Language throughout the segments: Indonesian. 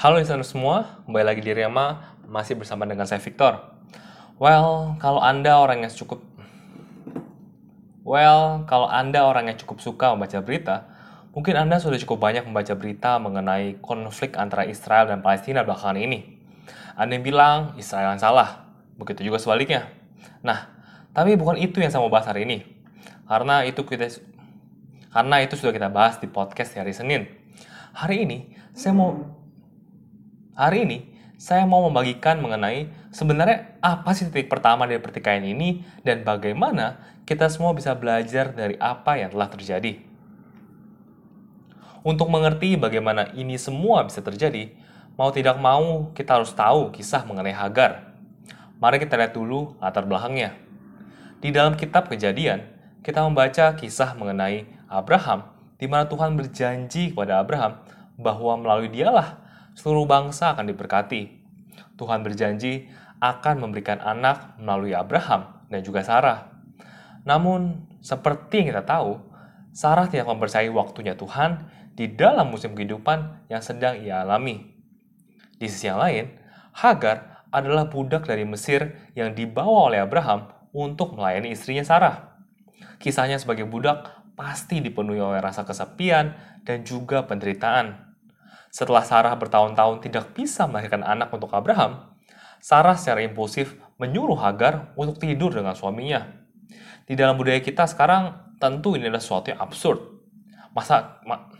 Halo listener semua, kembali lagi di Rema, masih bersama dengan saya Victor. Well, kalau Anda orang yang cukup Well, kalau Anda orang yang cukup suka membaca berita, mungkin Anda sudah cukup banyak membaca berita mengenai konflik antara Israel dan Palestina belakangan ini. Anda yang bilang Israel yang salah, begitu juga sebaliknya. Nah, tapi bukan itu yang saya mau bahas hari ini. Karena itu kita karena itu sudah kita bahas di podcast hari Senin. Hari ini saya mau Hari ini, saya mau membagikan mengenai sebenarnya apa sih titik pertama dari pertikaian ini dan bagaimana kita semua bisa belajar dari apa yang telah terjadi. Untuk mengerti bagaimana ini semua bisa terjadi, mau tidak mau kita harus tahu kisah mengenai Hagar. Mari kita lihat dulu latar belakangnya. Di dalam kitab kejadian, kita membaca kisah mengenai Abraham, di mana Tuhan berjanji kepada Abraham bahwa melalui dialah seluruh bangsa akan diberkati. Tuhan berjanji akan memberikan anak melalui Abraham dan juga Sarah. Namun, seperti yang kita tahu, Sarah tidak mempercayai waktunya Tuhan di dalam musim kehidupan yang sedang ia alami. Di sisi yang lain, Hagar adalah budak dari Mesir yang dibawa oleh Abraham untuk melayani istrinya Sarah. Kisahnya sebagai budak pasti dipenuhi oleh rasa kesepian dan juga penderitaan. Setelah Sarah bertahun-tahun tidak bisa melahirkan anak untuk Abraham, Sarah secara impulsif menyuruh Hagar untuk tidur dengan suaminya. Di dalam budaya kita sekarang, tentu ini adalah sesuatu yang absurd. Masa ma,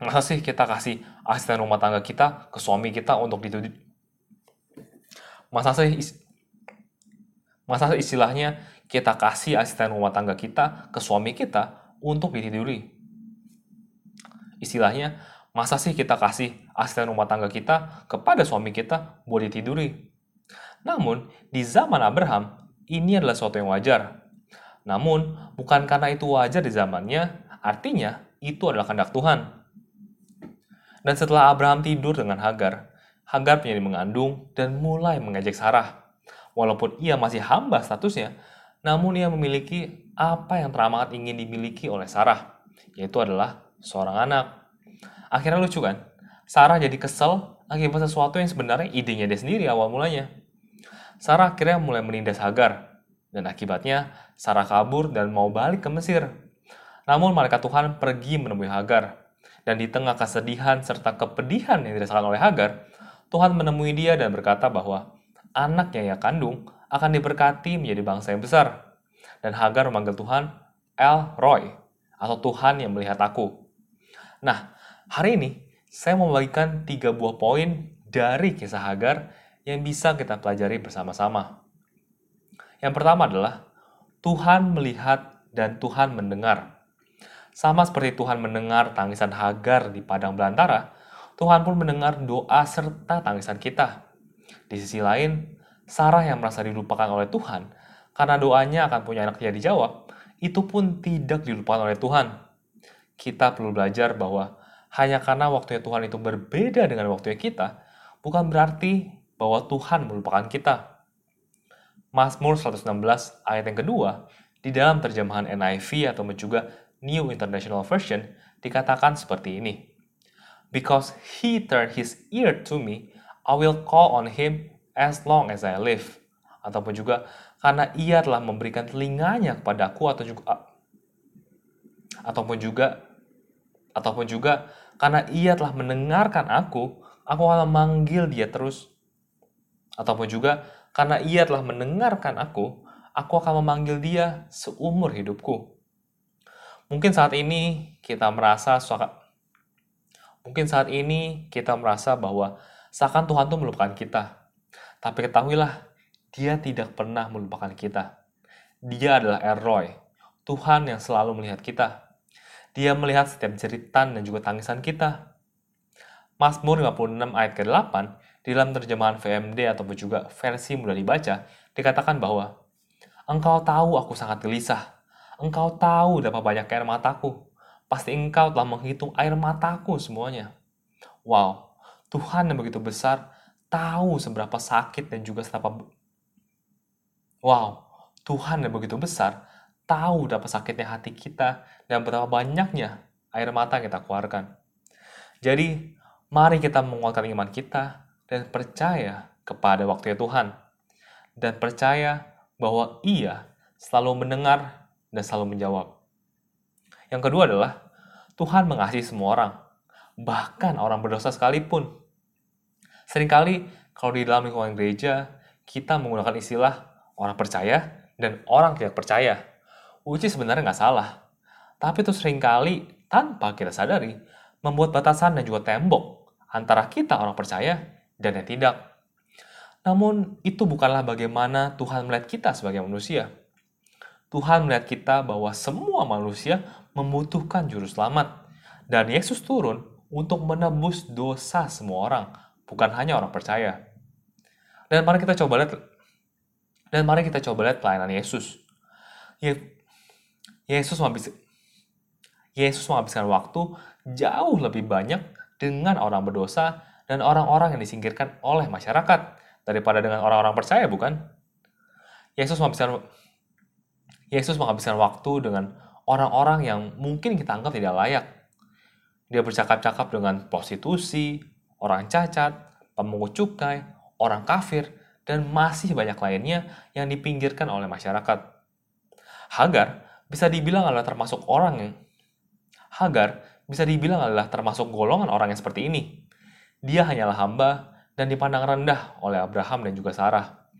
masa sih kita kasih asisten rumah tangga kita ke suami kita untuk ditidur? Masa sih masa istilahnya kita kasih asisten rumah tangga kita ke suami kita untuk ditiduri? Istilahnya, Masa sih kita kasih asisten rumah tangga kita kepada suami kita buat ditiduri? Namun, di zaman Abraham, ini adalah sesuatu yang wajar. Namun, bukan karena itu wajar di zamannya, artinya itu adalah kehendak Tuhan. Dan setelah Abraham tidur dengan Hagar, Hagar menjadi mengandung dan mulai mengejek Sarah. Walaupun ia masih hamba statusnya, namun ia memiliki apa yang teramat ingin dimiliki oleh Sarah, yaitu adalah seorang anak. Akhirnya lucu kan? Sarah jadi kesel akibat sesuatu yang sebenarnya idenya dia sendiri awal mulanya. Sarah akhirnya mulai menindas Hagar, dan akibatnya Sarah kabur dan mau balik ke Mesir. Namun malaikat Tuhan pergi menemui Hagar, dan di tengah kesedihan serta kepedihan yang dirasakan oleh Hagar, Tuhan menemui dia dan berkata bahwa anak yang kandung akan diberkati menjadi bangsa yang besar. Dan Hagar memanggil Tuhan El Roy, atau Tuhan yang melihat aku. Nah, Hari ini, saya mau membagikan tiga buah poin dari kisah Hagar yang bisa kita pelajari bersama-sama. Yang pertama adalah, Tuhan melihat dan Tuhan mendengar. Sama seperti Tuhan mendengar tangisan Hagar di padang belantara, Tuhan pun mendengar doa serta tangisan kita. Di sisi lain, Sarah yang merasa dilupakan oleh Tuhan karena doanya akan punya anak tidak dijawab, itu pun tidak dilupakan oleh Tuhan. Kita perlu belajar bahwa hanya karena waktunya Tuhan itu berbeda dengan waktunya kita, bukan berarti bahwa Tuhan melupakan kita. Mazmur 116 ayat yang kedua, di dalam terjemahan NIV atau juga New International Version, dikatakan seperti ini. Because he turned his ear to me, I will call on him as long as I live. Ataupun juga, karena ia telah memberikan telinganya kepadaku atau juga ataupun juga ataupun juga karena ia telah mendengarkan aku, aku akan memanggil dia terus. Ataupun juga, karena ia telah mendengarkan aku, aku akan memanggil dia seumur hidupku. Mungkin saat ini kita merasa mungkin saat ini kita merasa bahwa seakan Tuhan itu melupakan kita. Tapi ketahuilah, dia tidak pernah melupakan kita. Dia adalah Erroy, Tuhan yang selalu melihat kita. Dia melihat setiap jeritan dan juga tangisan kita. Mazmur 56 ayat ke-8 di dalam terjemahan VMD ataupun juga versi mudah dibaca dikatakan bahwa Engkau tahu aku sangat gelisah. Engkau tahu berapa banyak air mataku. Pasti engkau telah menghitung air mataku semuanya. Wow, Tuhan yang begitu besar tahu seberapa sakit dan juga seberapa Wow, Tuhan yang begitu besar tahu betapa sakitnya hati kita dan betapa banyaknya air mata yang kita keluarkan. Jadi, Mari kita menguatkan iman kita dan percaya kepada waktu Tuhan. Dan percaya bahwa ia selalu mendengar dan selalu menjawab. Yang kedua adalah Tuhan mengasihi semua orang, bahkan orang berdosa sekalipun. Seringkali kalau di dalam lingkungan gereja, kita menggunakan istilah orang percaya dan orang tidak percaya. Which sebenarnya nggak salah. Tapi itu sering kali tanpa kita sadari, membuat batasan dan juga tembok antara kita orang percaya dan yang tidak. Namun, itu bukanlah bagaimana Tuhan melihat kita sebagai manusia. Tuhan melihat kita bahwa semua manusia membutuhkan juru selamat. Dan Yesus turun untuk menebus dosa semua orang, bukan hanya orang percaya. Dan mari kita coba lihat dan mari kita coba lihat pelayanan Yesus. Yesus menghabiskan Yesus menghabiskan waktu jauh lebih banyak dengan orang berdosa dan orang-orang yang disingkirkan oleh masyarakat daripada dengan orang-orang percaya, bukan? Yesus menghabiskan Yesus menghabiskan waktu dengan orang-orang yang mungkin kita anggap tidak layak. Dia bercakap-cakap dengan prostitusi, orang cacat, pemungut cukai, orang kafir, dan masih banyak lainnya yang dipinggirkan oleh masyarakat. Hagar bisa dibilang adalah termasuk orang yang Hagar bisa dibilang adalah termasuk golongan orang yang seperti ini. Dia hanyalah hamba dan dipandang rendah oleh Abraham dan juga Sarah.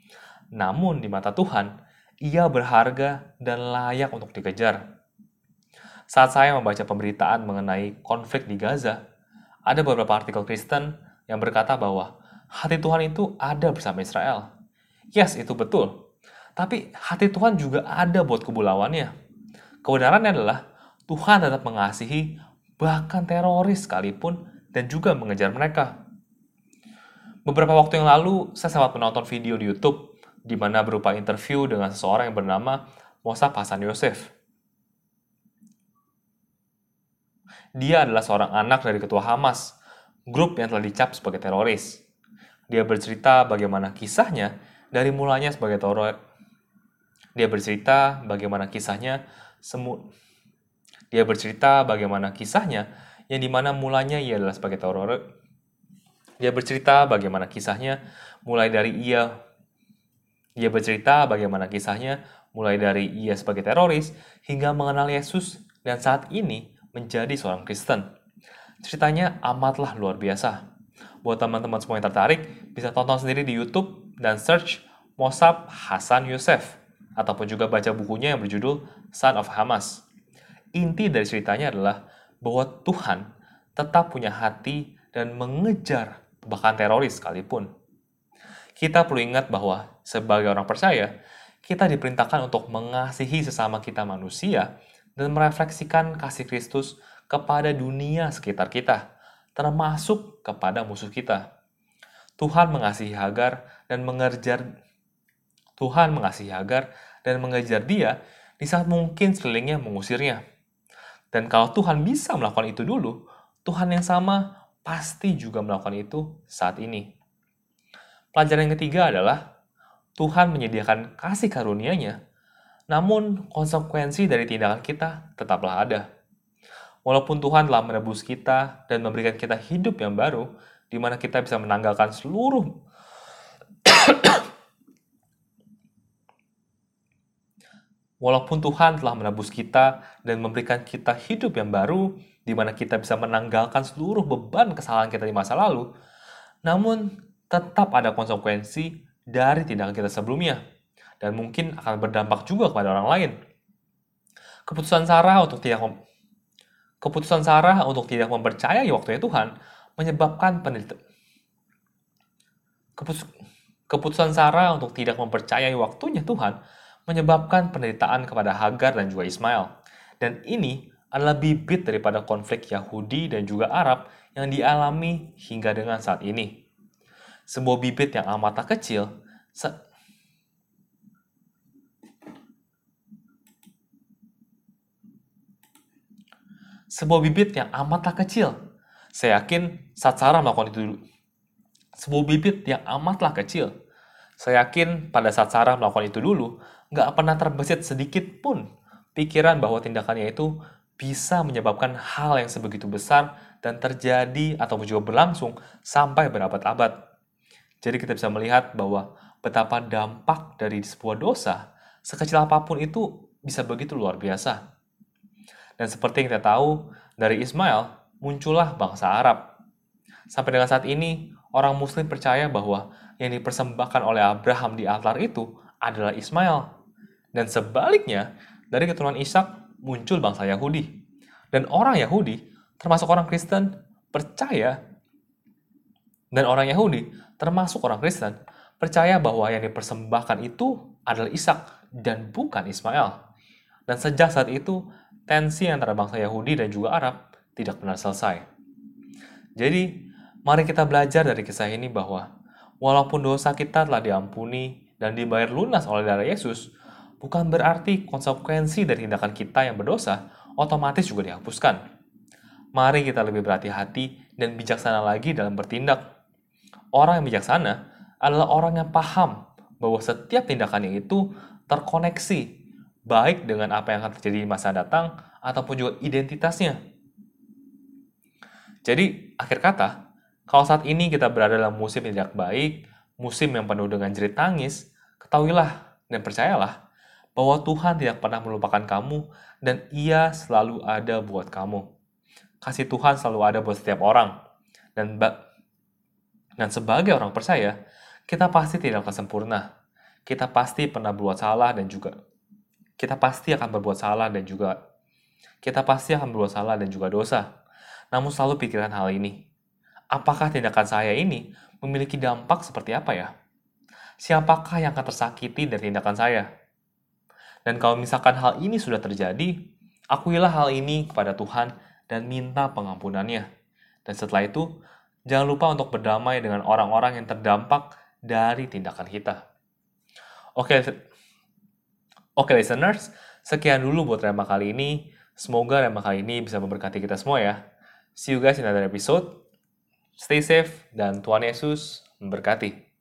Namun di mata Tuhan, ia berharga dan layak untuk dikejar. Saat saya membaca pemberitaan mengenai konflik di Gaza, ada beberapa artikel Kristen yang berkata bahwa hati Tuhan itu ada bersama Israel. Yes, itu betul. Tapi hati Tuhan juga ada buat kubu lawannya. Kebenarannya adalah Tuhan tetap mengasihi bahkan teroris sekalipun dan juga mengejar mereka. Beberapa waktu yang lalu, saya sempat menonton video di YouTube di mana berupa interview dengan seseorang yang bernama Mosaf Hasan Yosef. Dia adalah seorang anak dari ketua Hamas, grup yang telah dicap sebagai teroris. Dia bercerita bagaimana kisahnya dari mulanya sebagai teroris. Dia bercerita bagaimana kisahnya semu Dia bercerita bagaimana kisahnya yang di mana mulanya ia adalah sebagai teroris. Dia bercerita bagaimana kisahnya mulai dari ia dia bercerita bagaimana kisahnya mulai dari ia sebagai teroris hingga mengenal Yesus dan saat ini menjadi seorang Kristen. Ceritanya amatlah luar biasa. Buat teman-teman semua yang tertarik, bisa tonton sendiri di YouTube dan search Mosab Hasan Yosef ataupun juga baca bukunya yang berjudul Son of Hamas. Inti dari ceritanya adalah bahwa Tuhan tetap punya hati dan mengejar bahkan teroris sekalipun kita perlu ingat bahwa sebagai orang percaya, kita diperintahkan untuk mengasihi sesama kita manusia dan merefleksikan kasih Kristus kepada dunia sekitar kita, termasuk kepada musuh kita. Tuhan mengasihi Hagar dan mengejar Tuhan mengasihi Hagar dan mengejar dia di saat mungkin sekelilingnya mengusirnya. Dan kalau Tuhan bisa melakukan itu dulu, Tuhan yang sama pasti juga melakukan itu saat ini. Pelajaran yang ketiga adalah Tuhan menyediakan kasih karunia-Nya, namun konsekuensi dari tindakan kita tetaplah ada. Walaupun Tuhan telah menebus kita dan memberikan kita hidup yang baru, di mana kita bisa menanggalkan seluruh Walaupun Tuhan telah menebus kita dan memberikan kita hidup yang baru, di mana kita bisa menanggalkan seluruh beban kesalahan kita di masa lalu, namun tetap ada konsekuensi dari tindakan kita sebelumnya dan mungkin akan berdampak juga kepada orang lain. Keputusan Sarah untuk tidak keputusan Sarah untuk tidak mempercayai waktunya Tuhan menyebabkan penderitaan. Keputusan Sarah untuk tidak mempercayai waktunya Tuhan menyebabkan penderitaan kepada Hagar dan juga Ismail. Dan ini adalah bibit daripada konflik Yahudi dan juga Arab yang dialami hingga dengan saat ini sebuah bibit yang amatlah kecil se sebuah bibit yang amatlah kecil. Saya yakin saat Sarah melakukan itu dulu. Sebuah bibit yang amatlah kecil. Saya yakin pada saat Sarah melakukan itu dulu, nggak pernah terbesit sedikit pun pikiran bahwa tindakannya itu bisa menyebabkan hal yang sebegitu besar dan terjadi ataupun juga berlangsung sampai berabad-abad. Jadi kita bisa melihat bahwa betapa dampak dari sebuah dosa, sekecil apa pun itu bisa begitu luar biasa. Dan seperti yang kita tahu, dari Ismail muncullah bangsa Arab. Sampai dengan saat ini, orang muslim percaya bahwa yang dipersembahkan oleh Abraham di altar itu adalah Ismail. Dan sebaliknya, dari keturunan Ishak muncul bangsa Yahudi. Dan orang Yahudi, termasuk orang Kristen, percaya dan orang Yahudi termasuk orang Kristen, percaya bahwa yang dipersembahkan itu adalah Ishak dan bukan Ismail. Dan sejak saat itu, tensi antara bangsa Yahudi dan juga Arab tidak pernah selesai. Jadi, mari kita belajar dari kisah ini bahwa walaupun dosa kita telah diampuni dan dibayar lunas oleh darah Yesus, bukan berarti konsekuensi dari tindakan kita yang berdosa otomatis juga dihapuskan. Mari kita lebih berhati-hati dan bijaksana lagi dalam bertindak Orang yang bijaksana adalah orang yang paham bahwa setiap tindakannya itu terkoneksi, baik dengan apa yang akan terjadi di masa datang ataupun juga identitasnya. Jadi, akhir kata, kalau saat ini kita berada dalam musim yang tidak baik, musim yang penuh dengan jerit tangis, ketahuilah dan percayalah bahwa Tuhan tidak pernah melupakan kamu dan Ia selalu ada buat kamu. Kasih Tuhan selalu ada buat setiap orang. Dan dan sebagai orang percaya, kita pasti tidak akan sempurna. Kita pasti pernah berbuat salah dan juga kita pasti akan berbuat salah dan juga kita pasti akan berbuat salah dan juga dosa. Namun selalu pikirkan hal ini. Apakah tindakan saya ini memiliki dampak seperti apa ya? Siapakah yang akan tersakiti dari tindakan saya? Dan kalau misalkan hal ini sudah terjadi, akuilah hal ini kepada Tuhan dan minta pengampunannya. Dan setelah itu, Jangan lupa untuk berdamai dengan orang-orang yang terdampak dari tindakan kita. Oke, oke listeners, sekian dulu buat Rema kali ini. Semoga Rema kali ini bisa memberkati kita semua ya. See you guys in another episode. Stay safe dan Tuhan Yesus memberkati.